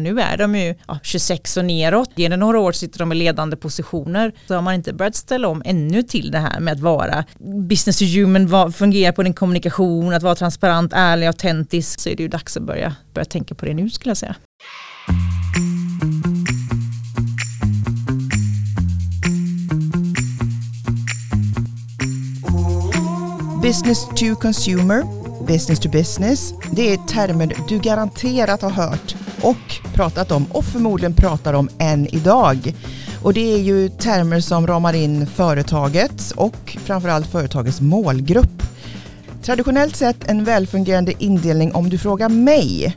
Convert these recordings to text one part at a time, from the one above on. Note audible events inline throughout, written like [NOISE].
Nu är de ju ja, 26 och neråt. Genom några år sitter de i ledande positioner. Så har man inte börjat ställa om ännu till det här med att vara business to human, fungera på din kommunikation, att vara transparent, ärlig, autentisk. Så är det ju dags att börja, börja tänka på det nu skulle jag säga. Business to consumer, business to business, det är termer du garanterat har hört och pratat om och förmodligen pratar om än idag. Och det är ju termer som ramar in företaget och framförallt företagets målgrupp. Traditionellt sett en välfungerande indelning om du frågar mig.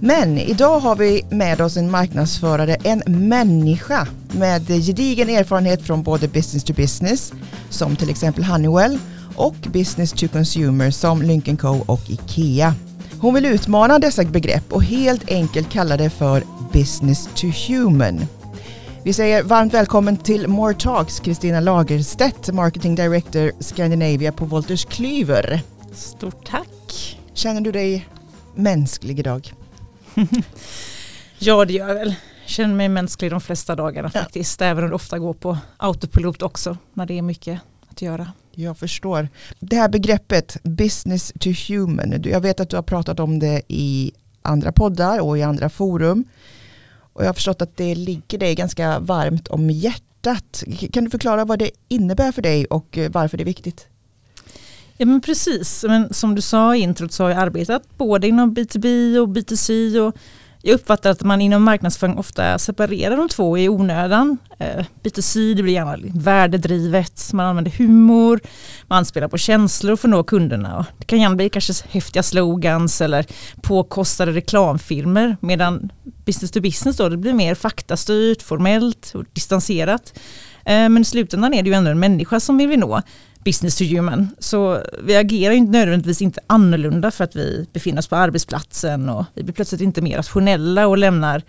Men idag har vi med oss en marknadsförare, en människa med gedigen erfarenhet från både business to business, som till exempel Honeywell, och business to consumer som Lynk Co och IKEA. Hon vill utmana dessa begrepp och helt enkelt kalla det för business to human. Vi säger varmt välkommen till More Talks, Kristina Lagerstedt, Marketing Director Scandinavia på Wolters Klyver. Stort tack. Känner du dig mänsklig idag? [LAUGHS] ja, det gör jag väl. Jag känner mig mänsklig de flesta dagarna ja. faktiskt, även om det ofta går på autopilot också, när det är mycket att göra. Jag förstår. Det här begreppet business to human, jag vet att du har pratat om det i andra poddar och i andra forum. Och jag har förstått att det ligger dig ganska varmt om hjärtat. Kan du förklara vad det innebär för dig och varför det är viktigt? Ja men precis, men som du sa i introt så har jag arbetat både inom B2B och B2C och jag uppfattar att man inom marknadsföring ofta separerar de två i onödan. Eh, B2C det blir gärna värdedrivet, man använder humor, man spelar på känslor för att nå kunderna. Det kan gärna bli kanske häftiga slogans eller påkostade reklamfilmer medan business to business då det blir mer faktastyrt, formellt och distanserat. Eh, men i slutändan är det ju ändå en människa som vi vill nå business to human. Så vi agerar inte nödvändigtvis inte annorlunda för att vi befinner oss på arbetsplatsen och vi blir plötsligt inte mer rationella och lämnar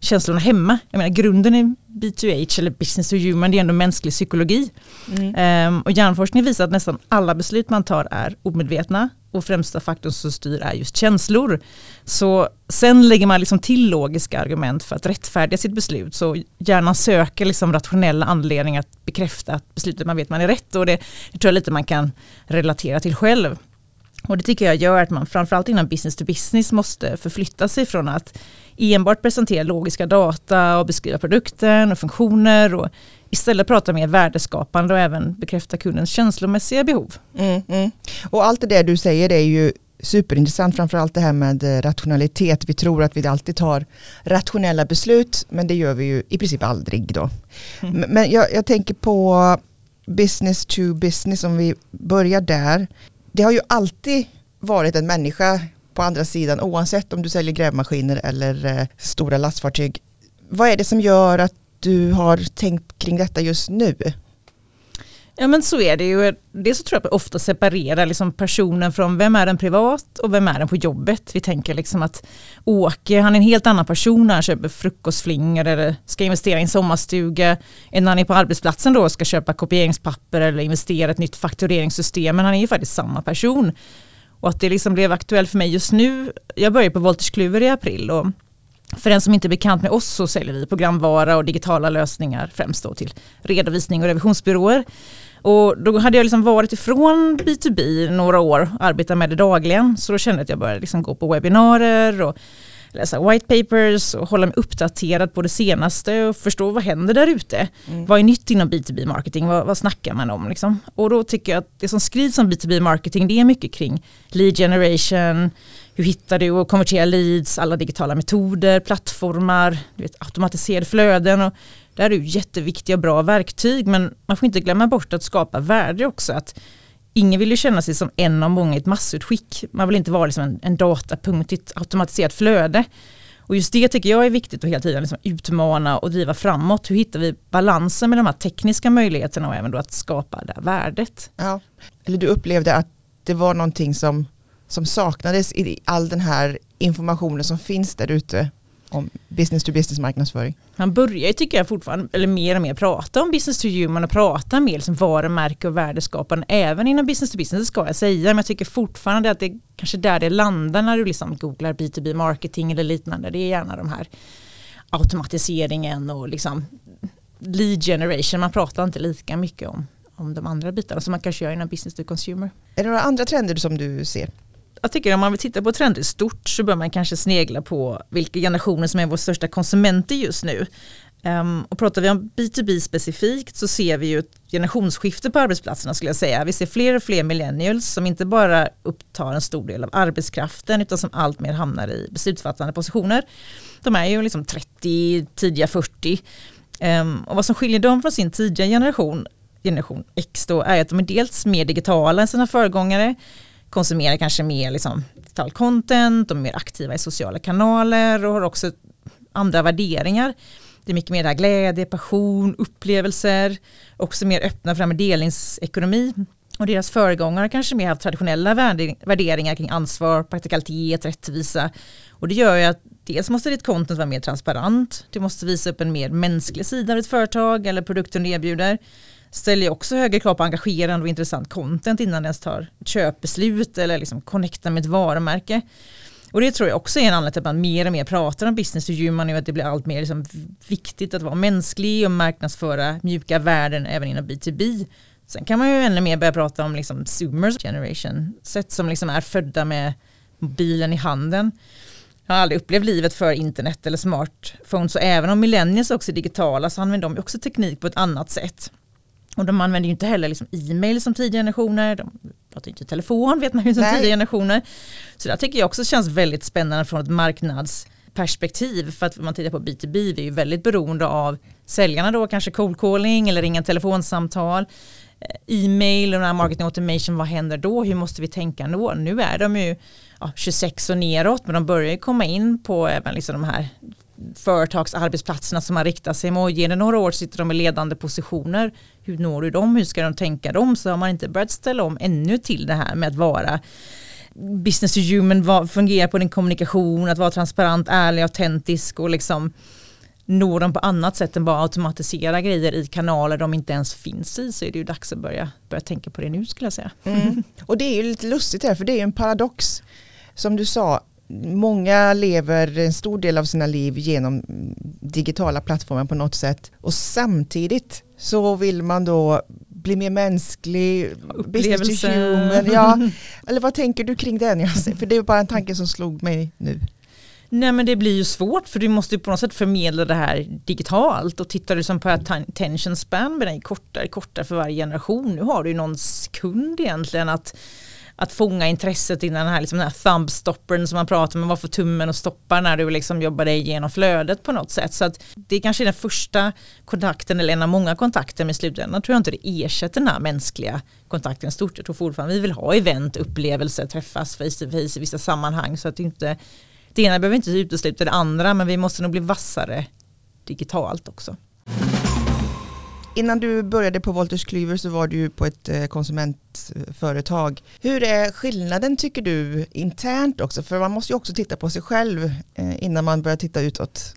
känslorna hemma. Jag menar grunden i B2H eller business to human det är ändå mänsklig psykologi. Mm. Um, och hjärnforskning visar att nästan alla beslut man tar är omedvetna och främsta faktorn som styr är just känslor. Så sen lägger man liksom till logiska argument för att rättfärdiga sitt beslut. Så hjärnan söker liksom rationella anledningar att bekräfta att beslutet man vet man är rätt. Och det, det tror jag lite man kan relatera till själv. Och det tycker jag gör att man framförallt inom business to business måste förflytta sig från att enbart presentera logiska data och beskriva produkten och funktioner och istället prata mer värdeskapande och även bekräfta kundens känslomässiga behov. Mm, mm. Och allt det där du säger det är ju superintressant, framförallt det här med eh, rationalitet. Vi tror att vi alltid tar rationella beslut, men det gör vi ju i princip aldrig då. Mm. Men jag, jag tänker på business to business, om vi börjar där. Det har ju alltid varit en människa på andra sidan, oavsett om du säljer grävmaskiner eller eh, stora lastfartyg. Vad är det som gör att du har tänkt kring detta just nu? Ja men så är det ju. Dels så tror jag att ofta separerar liksom personen från vem är den privat och vem är den på jobbet. Vi tänker liksom att Åke, han är en helt annan person när han köper frukostflingor eller ska investera i en sommarstuga än när han är på arbetsplatsen då och ska köpa kopieringspapper eller investera i ett nytt faktureringssystem. Men han är ju faktiskt samma person. Och att det liksom blev aktuellt för mig just nu, jag började på Wolters Kluver i april och för den som inte är bekant med oss så säljer vi programvara och digitala lösningar främst då till redovisning och revisionsbyråer. Och då hade jag liksom varit ifrån B2B några år, arbetat med det dagligen. Så då kände jag att jag började liksom gå på webbinarier och läsa white papers och hålla mig uppdaterad på det senaste och förstå vad händer där ute. Mm. Vad är nytt inom B2B marketing? Vad, vad snackar man om? Liksom? Och då tycker jag att det som skrivs om B2B marketing det är mycket kring lead generation, hur hittar du och konverterar leads, alla digitala metoder, plattformar, du vet, automatiserade flöden. Och det här är ju jätteviktiga och bra verktyg men man får inte glömma bort att skapa värde också. Att ingen vill ju känna sig som en av många i ett massutskick. Man vill inte vara liksom en, en datapunkt i ett automatiserat flöde. Och just det tycker jag är viktigt att hela tiden liksom utmana och driva framåt. Hur hittar vi balansen med de här tekniska möjligheterna och även då att skapa det här värdet? Ja. Eller du upplevde att det var någonting som, som saknades i all den här informationen som finns där ute? om business to business marknadsföring? Man börjar ju tycker jag fortfarande, eller mer och mer prata om business to human och prata mer som varumärke och värdeskapande även inom business to business ska jag säga. Men jag tycker fortfarande att det är kanske där det landar när du liksom googlar B2B marketing eller liknande. Det är gärna de här automatiseringen och liksom lead generation. Man pratar inte lika mycket om, om de andra bitarna som man kanske gör inom business to consumer. Är det några andra trender som du ser? Jag tycker om man vill titta på trender stort så bör man kanske snegla på vilka generationer som är vår största konsumenter just nu. Um, och pratar vi om B2B specifikt så ser vi ju ett generationsskifte på arbetsplatserna skulle jag säga. Vi ser fler och fler millennials som inte bara upptar en stor del av arbetskraften utan som allt mer hamnar i beslutsfattande positioner. De är ju liksom 30, tidiga 40. Um, ehm, och vad som skiljer dem från sin tidiga generation, generation X då, är att de är dels mer digitala än sina föregångare konsumerar kanske mer liksom, digital content, de är mer aktiva i sociala kanaler och har också andra värderingar. Det är mycket mer glädje, passion, upplevelser, också mer öppna för delningsekonomi. Och deras föregångare kanske mer haft traditionella värderingar kring ansvar, praktikalitet, rättvisa. Och det gör ju att dels måste ditt content vara mer transparent, du måste visa upp en mer mänsklig sida av ditt företag eller produkten du erbjuder ställer också högre krav på engagerande och intressant content innan ens tar köpbeslut eller liksom connectar med ett varumärke. Och det tror jag också är en anledning till att man mer och mer pratar om business och human och att det blir allt mer liksom viktigt att vara mänsklig och marknadsföra mjuka värden även inom B2B. Sen kan man ju ännu mer börja prata om liksom zoomers generation, sätt som liksom är födda med mobilen i handen. Jag har aldrig upplevt livet för internet eller smartphones så även om millennials också är digitala så använder de också teknik på ett annat sätt. Och de använder ju inte heller liksom e-mail som tidigare generationer, de pratar inte telefon vet man ju som Nej. tidigare generationer. Så det tycker jag också känns väldigt spännande från ett marknadsperspektiv. För att man tittar på B2B, vi är ju väldigt beroende av säljarna då, kanske cold calling eller ringa telefonsamtal. Eh, e-mail och marketing automation, vad händer då? Hur måste vi tänka då? Nu är de ju ja, 26 och neråt, men de börjar ju komma in på även liksom de här företagsarbetsplatserna som man riktar sig mot. Ger det några år sitter de i ledande positioner. Hur når du dem? Hur ska de tänka dem? Så har man inte börjat ställa om ännu till det här med att vara business to human, fungera på din kommunikation, att vara transparent, ärlig, autentisk och liksom nå dem på annat sätt än bara automatisera grejer i kanaler de inte ens finns i så är det ju dags att börja, börja tänka på det nu skulle jag säga. Mm. Och det är ju lite lustigt här för det är ju en paradox. Som du sa, många lever en stor del av sina liv genom digitala plattformar på något sätt och samtidigt så vill man då bli mer mänsklig, business to human. Ja. [LAUGHS] Eller vad tänker du kring den? För det är bara en tanke som slog mig nu. Nej men det blir ju svårt för du måste ju på något sätt förmedla det här digitalt och tittar du som på attention span med den kortare, kortare för varje generation. Nu har du ju någon sekund egentligen att att fånga intresset innan den här, liksom den här thumbstoppern som man pratar om, vad får tummen och stoppar när du liksom jobbar dig igenom flödet på något sätt. Så att det är kanske den första kontakten eller en av många kontakter med slutändan tror jag inte det ersätter den här mänskliga kontakten stort. Jag tror fortfarande vi vill ha event, upplevelser, träffas face to face i vissa sammanhang så att det inte det ena behöver inte utesluta det andra men vi måste nog bli vassare digitalt också. Innan du började på Wolters Klyver så var du på ett eh, konsumentföretag. Hur är skillnaden tycker du internt också? För man måste ju också titta på sig själv eh, innan man börjar titta utåt.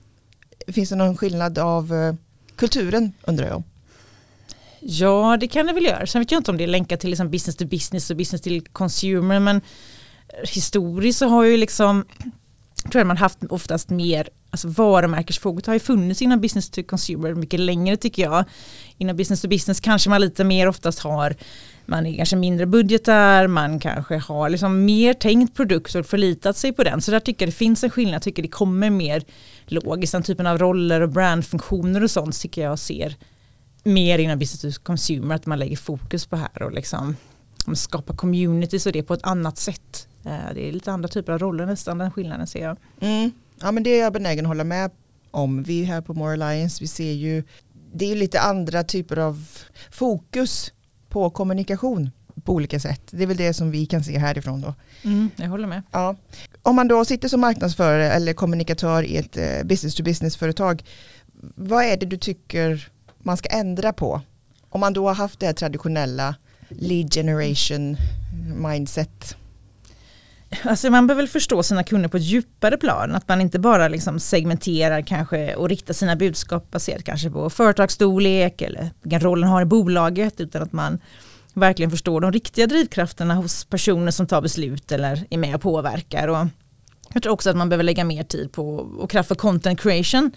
Finns det någon skillnad av eh, kulturen undrar jag? Ja det kan det väl göra. Sen vet jag inte om det är länkat till liksom business to business och business till consumer men historiskt så har ju liksom tror jag man haft oftast mer alltså varumärkesfokus har ju funnits inom business to consumer mycket längre tycker jag. Inom business to business kanske man lite mer oftast har man är kanske mindre budgetar, man kanske har liksom mer tänkt produkt och förlitat sig på den. Så där tycker jag det finns en skillnad, jag tycker det kommer mer logiskt, den typen av roller och brandfunktioner och sånt tycker jag ser mer inom business to consumer, att man lägger fokus på här och liksom skapa communities och det på ett annat sätt. Eh, det är lite andra typer av roller nästan, den skillnaden ser jag. Mm. Ja men det är jag benägen att hålla med om. Vi här på More Alliance, vi ser ju, det är lite andra typer av fokus på kommunikation på olika sätt. Det är väl det som vi kan se härifrån då. Mm, jag håller med. Ja. Om man då sitter som marknadsförare eller kommunikatör i ett eh, business to business företag, vad är det du tycker man ska ändra på? Om man då har haft det här traditionella lead generation mindset Alltså man behöver förstå sina kunder på ett djupare plan. Att man inte bara liksom segmenterar kanske och riktar sina budskap baserat kanske på företagsstorlek eller vilken roll den har i bolaget. Utan att man verkligen förstår de riktiga drivkrafterna hos personer som tar beslut eller är med och påverkar. Och jag tror också att man behöver lägga mer tid på och kraft för content creation.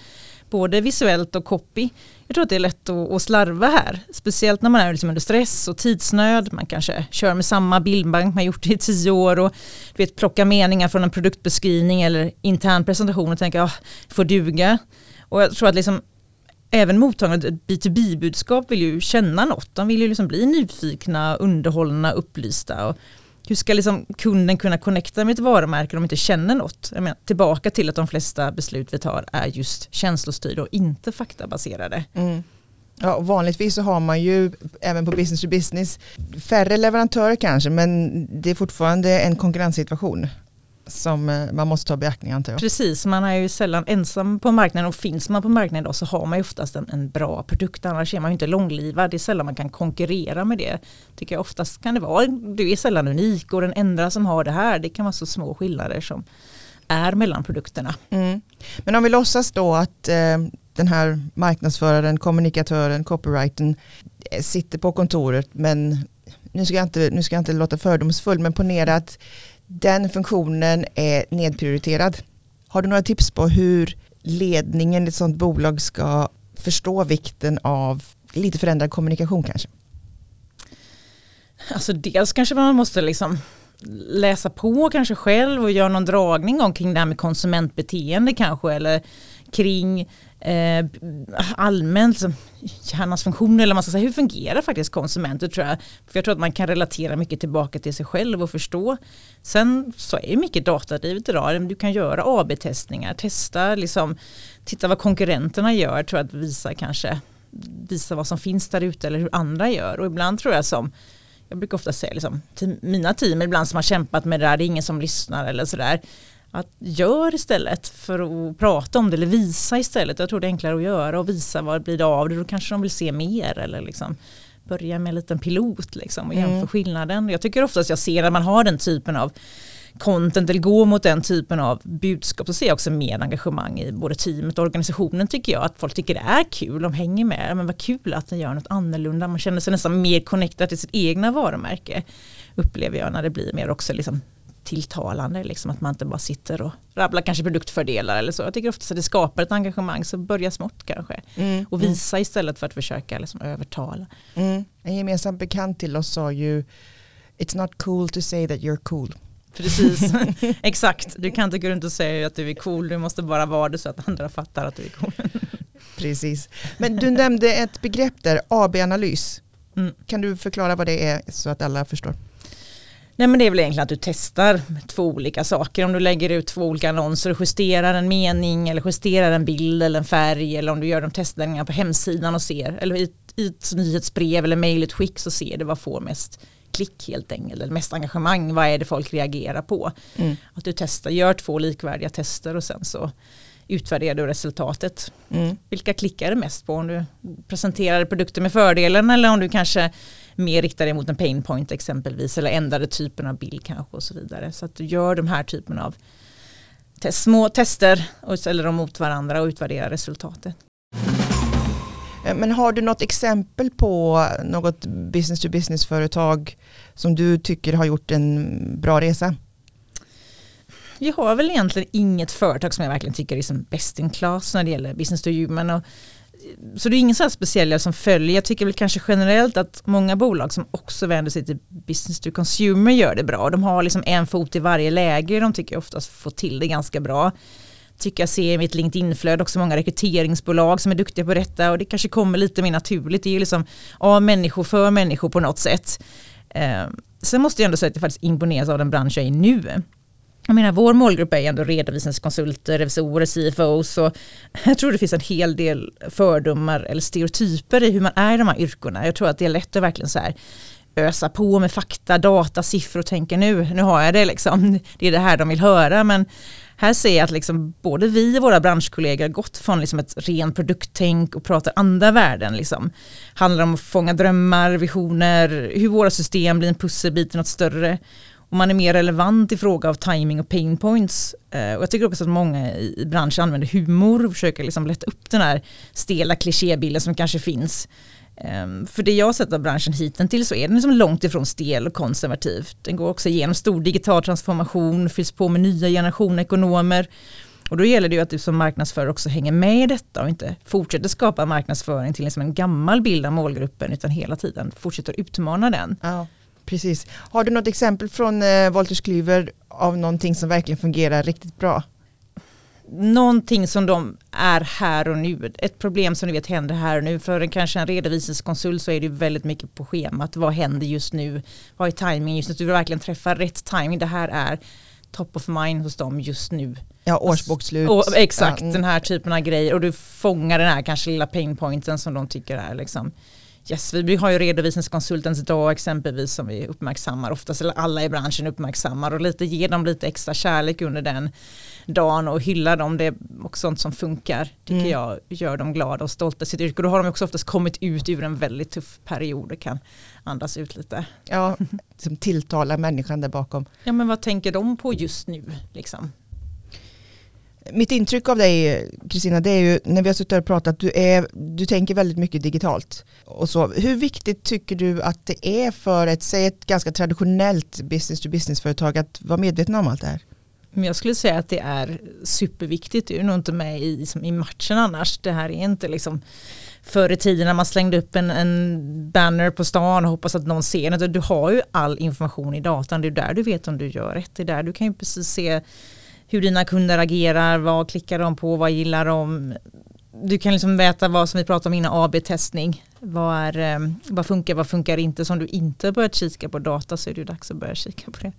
Både visuellt och copy. Jag tror att det är lätt att, att slarva här. Speciellt när man är liksom under stress och tidsnöd. Man kanske kör med samma bildbank man gjort i tio år och du vet, plocka meningar från en produktbeskrivning eller intern presentation och tänka, ah, får duga. Och jag tror att liksom även mottagarna B2B-budskap vill ju känna något. De vill ju liksom bli nyfikna, underhållna, upplysta. Och hur ska liksom kunden kunna connecta med ett varumärke om de inte känner något? Jag menar, tillbaka till att de flesta beslut vi tar är just känslostyrda och inte faktabaserade. Mm. Ja, vanligtvis så har man ju även på business to business färre leverantörer kanske men det är fortfarande en konkurrenssituation som eh, man måste ta beaktning antar jag. Precis, man är ju sällan ensam på marknaden och finns man på marknaden idag så har man ju oftast en, en bra produkt annars är man ju inte långlivad. Det är sällan man kan konkurrera med det. Tycker jag oftast kan det vara, du är sällan unik och den enda som har det här det kan vara så små skillnader som är mellan produkterna. Mm. Men om vi låtsas då att eh, den här marknadsföraren, kommunikatören, copywritern eh, sitter på kontoret men nu ska jag inte, nu ska jag inte låta fördomsfull men ponera att den funktionen är nedprioriterad. Har du några tips på hur ledningen i ett sådant bolag ska förstå vikten av lite förändrad kommunikation kanske? Alltså dels kanske man måste liksom läsa på kanske själv och göra någon dragning om kring det här med konsumentbeteende kanske eller kring eh, allmänt liksom, hjärnans funktioner eller man ska säga hur fungerar faktiskt konsumenter tror jag. För jag tror att man kan relatera mycket tillbaka till sig själv och förstå. Sen så är mycket datadrivet idag. Du kan göra AB-testningar, testa liksom, titta vad konkurrenterna gör tror jag att visa kanske visa vad som finns där ute eller hur andra gör och ibland tror jag som jag brukar ofta säga liksom, till mina team ibland som har kämpat med det där, det är ingen som lyssnar eller sådär att gör istället för att prata om det eller visa istället. Jag tror det är enklare att göra och visa vad blir det av det. Då kanske de vill se mer eller liksom börja med en liten pilot liksom och jämföra mm. skillnaden. Jag tycker oftast jag ser att man har den typen av content eller går mot den typen av budskap så ser jag också mer engagemang i både teamet och organisationen tycker jag. Att folk tycker det är kul, de hänger med. Men vad kul att den gör något annorlunda. Man känner sig nästan mer connectad till sitt egna varumärke. Upplever jag när det blir mer också liksom tilltalande. Liksom, att man inte bara sitter och rabblar kanske produktfördelar eller så. Jag tycker ofta att det skapar ett engagemang så börja smått kanske. Mm, och visa mm. istället för att försöka liksom, övertala. Mm. En gemensam bekant till oss sa ju It's not cool to say that you're cool. Precis, [LAUGHS] exakt. Du kan inte gå runt och säga att du är cool, du måste bara vara det så att andra fattar att du är cool. [LAUGHS] Precis. Men du nämnde ett begrepp där, AB-analys. Mm. Kan du förklara vad det är så att alla förstår? Nej men det är väl egentligen att du testar två olika saker. Om du lägger ut två olika annonser och justerar en mening eller justerar en bild eller en färg eller om du gör de testningarna på hemsidan och ser eller i ett, i ett nyhetsbrev eller mejlutskick så ser du vad får mest klick helt enkelt, eller mest engagemang, vad är det folk reagerar på. Mm. Att du testar, gör två likvärdiga tester och sen så utvärderar du resultatet. Mm. Vilka klickar det mest på? Om du presenterar produkter med fördelen eller om du kanske mer riktar dig mot en pain point exempelvis eller ändrade typen av bild kanske och så vidare. Så att du gör de här typen av test, små tester och ställer dem mot varandra och utvärderar resultatet. Eh, men har du något exempel på något business to business företag som du tycker har gjort en bra resa? Vi har väl egentligen inget företag som jag verkligen tycker är som best in class när det gäller business to human. Och, så det är ingen så här speciell som följer. Jag tycker väl kanske generellt att många bolag som också vänder sig till business to consumer gör det bra. De har liksom en fot i varje läge. De tycker oftast får till det ganska bra. Tycker jag ser i mitt LinkedIn-flöde också många rekryteringsbolag som är duktiga på detta och det kanske kommer lite mer naturligt. Det är ju liksom ja, människor för människor på något sätt. Eh, sen måste jag ändå säga att jag faktiskt imponeras av den bransch jag är i nu jag menar vår målgrupp är ändå redovisningskonsulter, revisorer, CFOs och jag tror det finns en hel del fördomar eller stereotyper i hur man är i de här yrkena. Jag tror att det är lätt att verkligen så här ösa på med fakta, data, siffror och tänka nu, nu har jag det liksom. Det är det här de vill höra men här ser jag att liksom både vi och våra branschkollegor har gått från liksom ett rent produkttänk och pratar andra värden. Liksom. Handlar om att fånga drömmar, visioner, hur våra system blir en pusselbit i något större. Och man är mer relevant i fråga av timing och pain points. Eh, och jag tycker också att många i branschen använder humor och försöker liksom lätta upp den här stela klichébilden som kanske finns. Um, för det jag har sett av branschen hittills så är den liksom långt ifrån stel och konservativ. Den går också igenom stor digital transformation, fylls på med nya generationer ekonomer. Och då gäller det ju att du som marknadsförare också hänger med i detta och inte fortsätter skapa marknadsföring till liksom en gammal bild av målgruppen utan hela tiden fortsätter utmana den. Ja, precis. Har du något exempel från eh, Wolters Kluwer av någonting som verkligen fungerar riktigt bra? någonting som de är här och nu. Ett problem som ni vet händer här och nu. För en, kanske en redovisningskonsult så är det väldigt mycket på schemat. Vad händer just nu? Vad är timing just nu? Du vill verkligen träffa rätt timing. Det här är top of mind hos dem just nu. Ja, årsbokslut. Och, exakt, ja. den här typen av grejer. Och du fångar den här kanske lilla painpointen som de tycker är liksom Yes, vi har ju redovisningskonsultens dag exempelvis som vi uppmärksammar oftast, eller alla i branschen uppmärksammar och lite ge dem lite extra kärlek under den dagen och hylla dem. Det är också sånt som funkar, tycker mm. jag, gör dem glada och stolta i sitt yrke. Då har de också oftast kommit ut ur en väldigt tuff period och kan andas ut lite. Ja, som tilltalar människan där bakom. Ja, men vad tänker de på just nu? Liksom? Mitt intryck av dig Kristina, det är ju när vi har suttit och pratat, du, är, du tänker väldigt mycket digitalt. Och så. Hur viktigt tycker du att det är för ett, säg ett ganska traditionellt business to business företag att vara medvetna om allt det här? Jag skulle säga att det är superviktigt, du är nog inte med i, liksom, i matchen annars. Det här är inte liksom förr i tiden när man slängde upp en, en banner på stan och hoppas att någon ser det. Du har ju all information i datan, det är där du vet om du gör rätt. Det är där du kan ju precis se hur dina kunder agerar, vad klickar de på, vad gillar de. Du kan liksom veta vad som vi pratade om innan, AB-testning. Vad, är, eh, vad funkar, vad funkar inte? Som du inte börjat kika på data så är det dags att börja kika på det.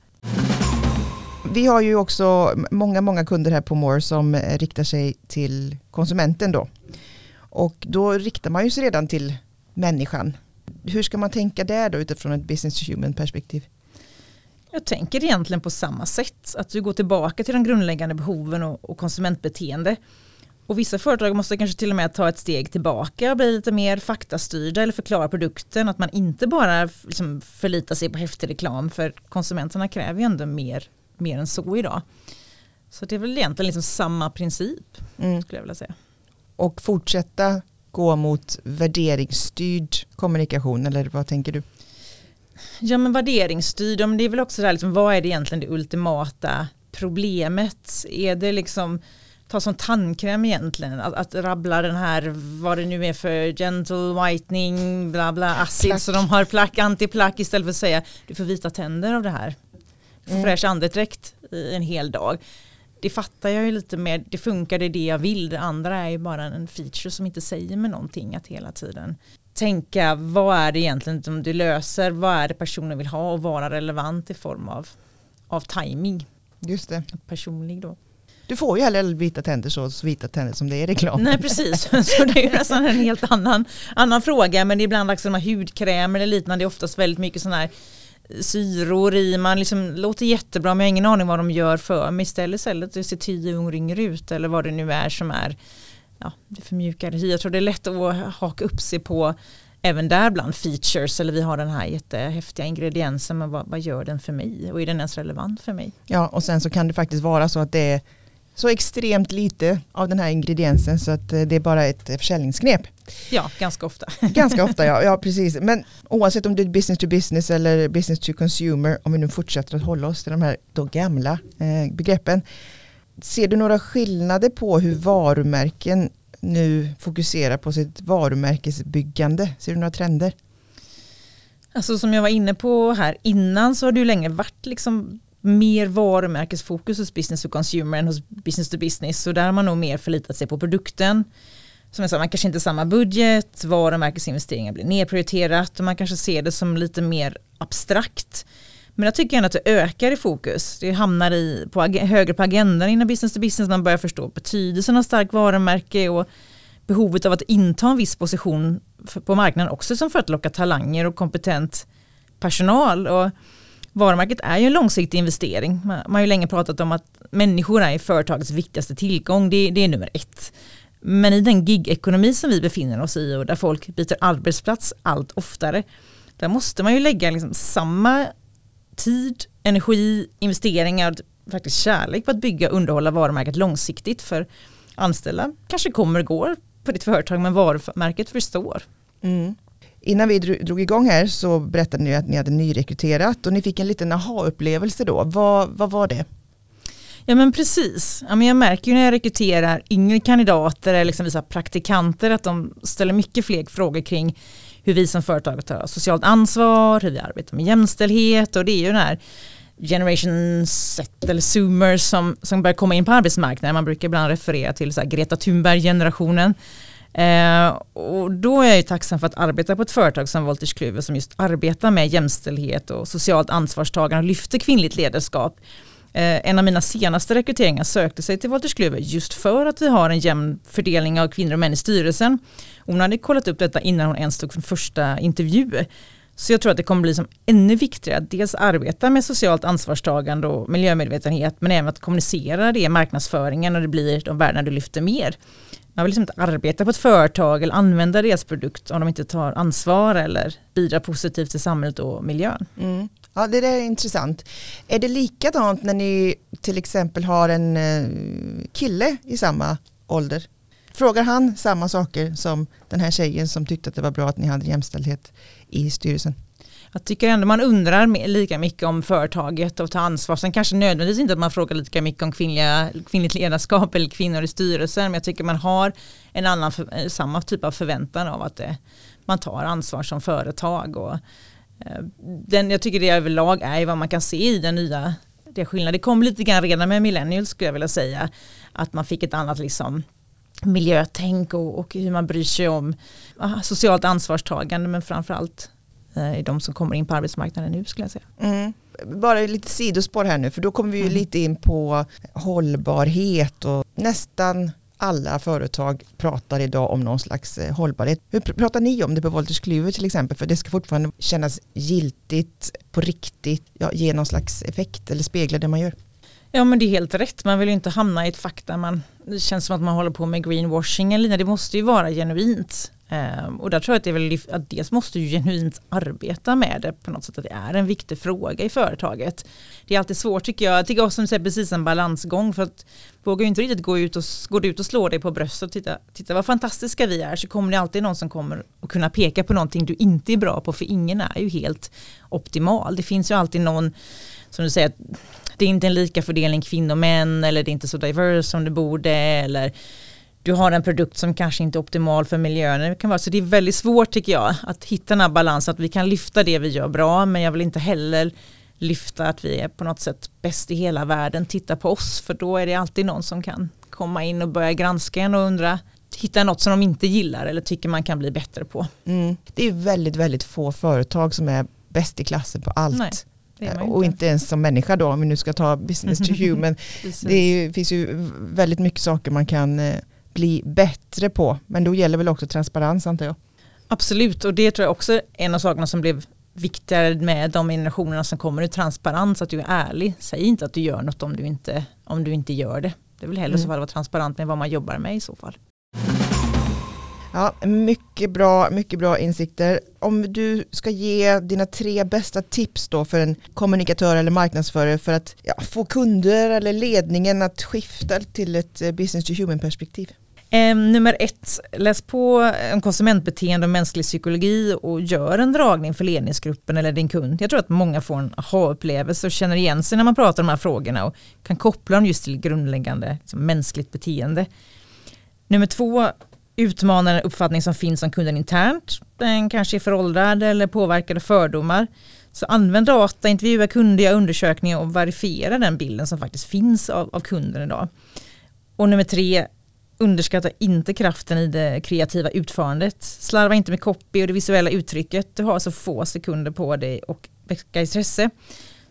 Vi har ju också många, många kunder här på More som eh, riktar sig till konsumenten då. Och då riktar man ju sig redan till människan. Hur ska man tänka där då utifrån ett business human perspektiv? Jag tänker egentligen på samma sätt, att du går tillbaka till de grundläggande behoven och, och konsumentbeteende. Och vissa företag måste kanske till och med ta ett steg tillbaka och bli lite mer faktastyrda eller förklara produkten. Att man inte bara liksom förlitar sig på häftig reklam för konsumenterna kräver ju ändå mer, mer än så idag. Så det är väl egentligen liksom samma princip mm. skulle jag vilja säga. Och fortsätta gå mot värderingsstyrd kommunikation eller vad tänker du? Ja men värderingsstyrd, det är väl också det här, liksom, vad är det egentligen det ultimata problemet? Är det liksom ta som tandkräm egentligen, att, att rabbla den här, vad det nu är för gentle whitening, bla bla, acid, så de har plack, antiplack istället för att säga du får vita tänder av det här. Mm. Fräsch andedräkt i en hel dag. Det fattar jag ju lite mer, det funkar, det är det jag vill, det andra är ju bara en feature som inte säger mig någonting att hela tiden tänka vad är det egentligen som du löser, vad är det personen vill ha och vara relevant i form av, av timing. Just det. Personlig då. Du får ju heller vita tänder så vita tänder som det är i reklam. Nej precis, [LAUGHS] så det är ju nästan en helt annan, annan fråga men det är ibland också de här hudkrämer eller liknande, det är oftast väldigt mycket sådana här syror i, man liksom låter jättebra men jag har ingen aning vad de gör för mig istället, istället det ser tio gånger yngre ut eller vad det nu är som är ja, det förmjukar hy. Jag tror det är lätt att haka upp sig på även där bland features eller vi har den här jättehäftiga ingrediensen men vad, vad, gör den för mig och är den ens relevant för mig? Ja och sen så kan det faktiskt vara så att det är så extremt lite av den här ingrediensen så att eh, det är bara ett försäljningsknep. Ja, ganska ofta. [LAUGHS] ganska ofta, ja, ja precis. Men oavsett om det är business to business eller business to consumer, om vi nu fortsätter att hålla oss till de här då gamla eh, begreppen, Ser du några skillnader på hur varumärken nu fokuserar på sitt varumärkesbyggande? Ser du några trender? Alltså som jag var inne på här innan så har det ju länge varit liksom mer varumärkesfokus hos business to consumer än hos business to business. Så där har man nog mer förlitat sig på produkten. Som jag sa, man kanske inte har samma budget, varumärkesinvesteringar blir nedprioriterat och man kanske ser det som lite mer abstrakt. Men jag tycker ändå att det ökar i fokus. Det hamnar i, på, högre på agendan inom business to business. Man börjar förstå betydelsen av starkt varumärke och behovet av att inta en viss position på marknaden också som för att locka talanger och kompetent personal. Och varumärket är ju en långsiktig investering. Man, man har ju länge pratat om att människor är företagets viktigaste tillgång. Det, det är nummer ett. Men i den gigekonomi som vi befinner oss i och där folk byter arbetsplats allt oftare, där måste man ju lägga liksom samma tid, energi, investeringar och faktiskt kärlek på att bygga och underhålla varumärket långsiktigt för anställda. Kanske kommer och går på ditt företag men varumärket förstår. Mm. Innan vi drog igång här så berättade ni att ni hade nyrekryterat och ni fick en liten aha-upplevelse då. Vad, vad var det? Ja men precis. Ja, men jag märker ju när jag rekryterar yngre kandidater eller liksom vissa praktikanter att de ställer mycket fler frågor kring hur vi som företag tar socialt ansvar, hur vi arbetar med jämställdhet och det är ju den här generation Z eller zoomers som, som börjar komma in på arbetsmarknaden. Man brukar ibland referera till så Greta Thunberg-generationen. Eh, och då är jag ju tacksam för att arbeta på ett företag som Wolters Kluwer som just arbetar med jämställdhet och socialt ansvarstagande och lyfter kvinnligt ledarskap. Eh, en av mina senaste rekryteringar sökte sig till Wolterskluver just för att vi har en jämn fördelning av kvinnor och män i styrelsen. Hon hade kollat upp detta innan hon ens tog för första intervju. Så jag tror att det kommer bli som ännu viktigare att dels arbeta med socialt ansvarstagande och miljömedvetenhet men även att kommunicera det i marknadsföringen och det blir de värdena du lyfter mer. Man vill liksom inte arbeta på ett företag eller använda deras produkt om de inte tar ansvar eller bidrar positivt till samhället och miljön. Mm. Ja, det är intressant. Är det likadant när ni till exempel har en eh, kille i samma ålder? Frågar han samma saker som den här tjejen som tyckte att det var bra att ni hade jämställdhet i styrelsen? Jag tycker ändå man undrar lika mycket om företaget och tar ansvar. Sen kanske nödvändigtvis inte att man frågar lika mycket om kvinnliga, kvinnligt ledarskap eller kvinnor i styrelsen. Men jag tycker man har en annan, samma typ av förväntan av att det, man tar ansvar som företag. Och, den, jag tycker det överlag är vad man kan se i den nya det skillnad. Det kom lite grann redan med millennials skulle jag vilja säga. Att man fick ett annat liksom miljötänk och, och hur man bryr sig om ah, socialt ansvarstagande men framförallt eh, i de som kommer in på arbetsmarknaden nu skulle jag säga. Mm. Bara lite sidospår här nu för då kommer vi mm. lite in på hållbarhet och nästan alla företag pratar idag om någon slags eh, hållbarhet. Hur pratar ni om det på Wolters Kluwer till exempel? För det ska fortfarande kännas giltigt, på riktigt, ja, ge någon slags effekt eller spegla det man gör. Ja men det är helt rätt, man vill ju inte hamna i ett fack där man, det känns som att man håller på med greenwashing eller det måste ju vara genuint. Um, och där tror jag att det är väl att dels måste ju genuint arbeta med det på något sätt att det är en viktig fråga i företaget. Det är alltid svårt tycker jag, jag tycker också säger precis en balansgång för att vågar ju inte riktigt gå ut och, går ut och slå dig på bröstet och titta, titta vad fantastiska vi är så kommer det alltid någon som kommer och kunna peka på någonting du inte är bra på för ingen är ju helt optimal. Det finns ju alltid någon som du säger det är inte en lika fördelning kvinnor och män eller det är inte så diverse som det borde eller du har en produkt som kanske inte är optimal för miljön. Det kan vara, så det är väldigt svårt tycker jag att hitta den här balansen att vi kan lyfta det vi gör bra men jag vill inte heller lyfta att vi är på något sätt bäst i hela världen. Titta på oss för då är det alltid någon som kan komma in och börja granska en och undra hitta något som de inte gillar eller tycker man kan bli bättre på. Mm. Det är väldigt, väldigt få företag som är bäst i klassen på allt. Nej. Och inte ens som människa då, om vi nu ska ta business to [LAUGHS] human. det är, finns ju väldigt mycket saker man kan eh, bli bättre på. Men då gäller väl också transparens antar jag. Absolut, och det tror jag också är en av sakerna som blev viktigare med de generationerna som kommer i transparens, att du är ärlig. Säg inte att du gör något om du inte, om du inte gör det. Det är väl hellre mm. så fall vara transparent med vad man jobbar med i så fall. Ja, mycket bra, mycket bra insikter. Om du ska ge dina tre bästa tips då för en kommunikatör eller marknadsförare för att ja, få kunder eller ledningen att skifta till ett eh, business to human perspektiv? Ehm, nummer ett, läs på om konsumentbeteende och mänsklig psykologi och gör en dragning för ledningsgruppen eller din kund. Jag tror att många får en aha-upplevelse och känner igen sig när man pratar om de här frågorna och kan koppla dem just till grundläggande liksom, mänskligt beteende. Nummer två, utmana den uppfattning som finns om kunden internt. Den kanske är föråldrad eller påverkade fördomar. Så använd data, intervjua kunder, göra undersökningar och verifiera den bilden som faktiskt finns av, av kunden idag. Och nummer tre, underskatta inte kraften i det kreativa utförandet. Slarva inte med copy och det visuella uttrycket. Du har så få sekunder på dig och väcka intresse.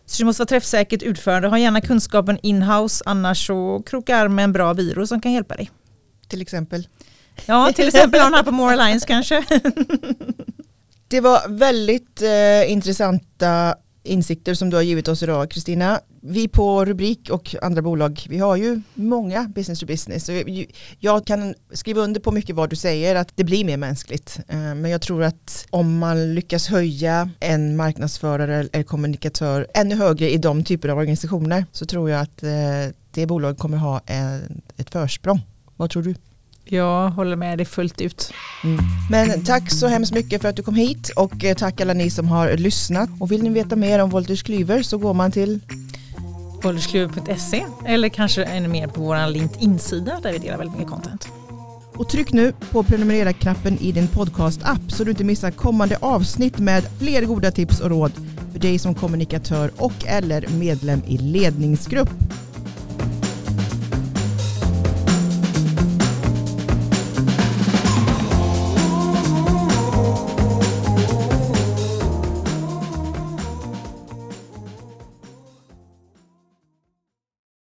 Så du måste vara träffsäkert utförande. Ha gärna kunskapen inhouse annars så kroka arm med en bra byrå som kan hjälpa dig. Till exempel? Ja, till exempel hon här på More Alliance kanske. [LAUGHS] Det var väldigt eh, intressanta insikter som du har givit oss idag Kristina. Vi på Rubrik och andra bolag, vi har ju många business to business. Jag kan skriva under på mycket vad du säger, att det blir mer mänskligt. Eh, men jag tror att om man lyckas höja en marknadsförare eller kommunikatör ännu högre i de typer av organisationer så tror jag att eh, det bolaget kommer ha ett försprång. Vad tror du? Jag håller med dig fullt ut. Mm. Men tack så hemskt mycket för att du kom hit och eh, tack alla ni som har lyssnat. Och vill ni veta mer om Wolters Klyver så går man till woltersklyver.se eller kanske ännu mer på vår LinkedIn-sida där vi delar väldigt mycket content. Och tryck nu på prenumerera-knappen i din podcast-app så du inte missar kommande avsnitt med fler goda tips och råd för dig som kommunikatör och eller medlem i ledningsgrupp.